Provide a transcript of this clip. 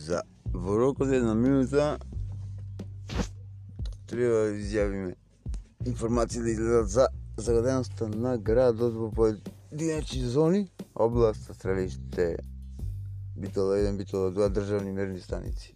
За Ворокле на минута трябва да изявим информация да излезат за заградеността на градот во поединечни зони, област, стравище, битола 1, битола 2, државни мерни станици.